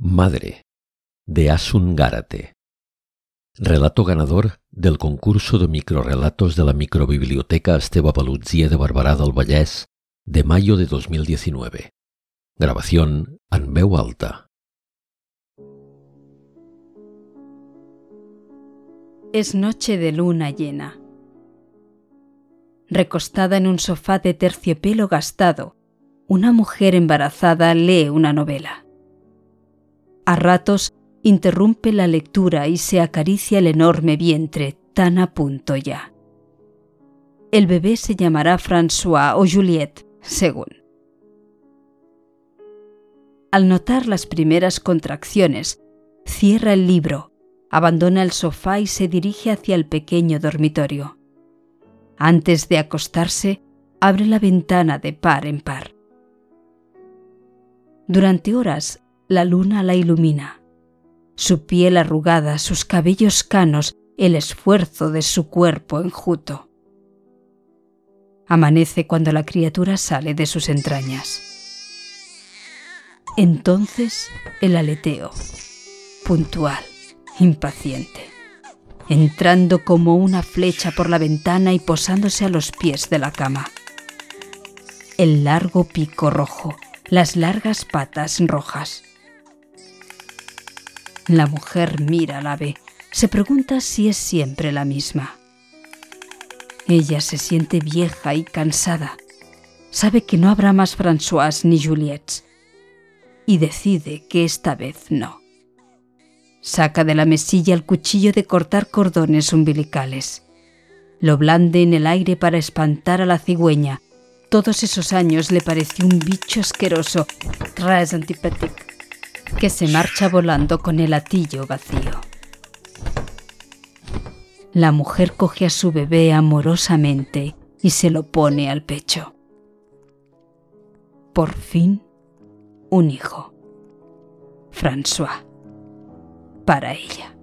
Madre, de Asun Gárate. Relato ganador del concurso de microrelatos de la microbiblioteca Esteba Palutzia de Barberà del Vallès de mayo de 2019. Grabación en veu alta. Es noche de luna llena. Recostada en un sofá de terciopelo gastado, una mujer embarazada lee una novela. A ratos interrumpe la lectura y se acaricia el enorme vientre tan a punto ya. El bebé se llamará François o Juliette, según. Al notar las primeras contracciones, cierra el libro, abandona el sofá y se dirige hacia el pequeño dormitorio. Antes de acostarse, abre la ventana de par en par. Durante horas la luna la ilumina. Su piel arrugada, sus cabellos canos, el esfuerzo de su cuerpo enjuto. Amanece cuando la criatura sale de sus entrañas. Entonces el aleteo, puntual, impaciente, entrando como una flecha por la ventana y posándose a los pies de la cama. El largo pico rojo, las largas patas rojas. La mujer mira al ave, se pregunta si es siempre la misma. Ella se siente vieja y cansada. Sabe que no habrá más François ni Juliette. Y decide que esta vez no. Saca de la mesilla el cuchillo de cortar cordones umbilicales. Lo blande en el aire para espantar a la cigüeña, todos esos años le pareció un bicho asqueroso, très antipático, que se marcha volando con el atillo vacío. La mujer coge a su bebé amorosamente y se lo pone al pecho. Por fin, un hijo. François. Para ella.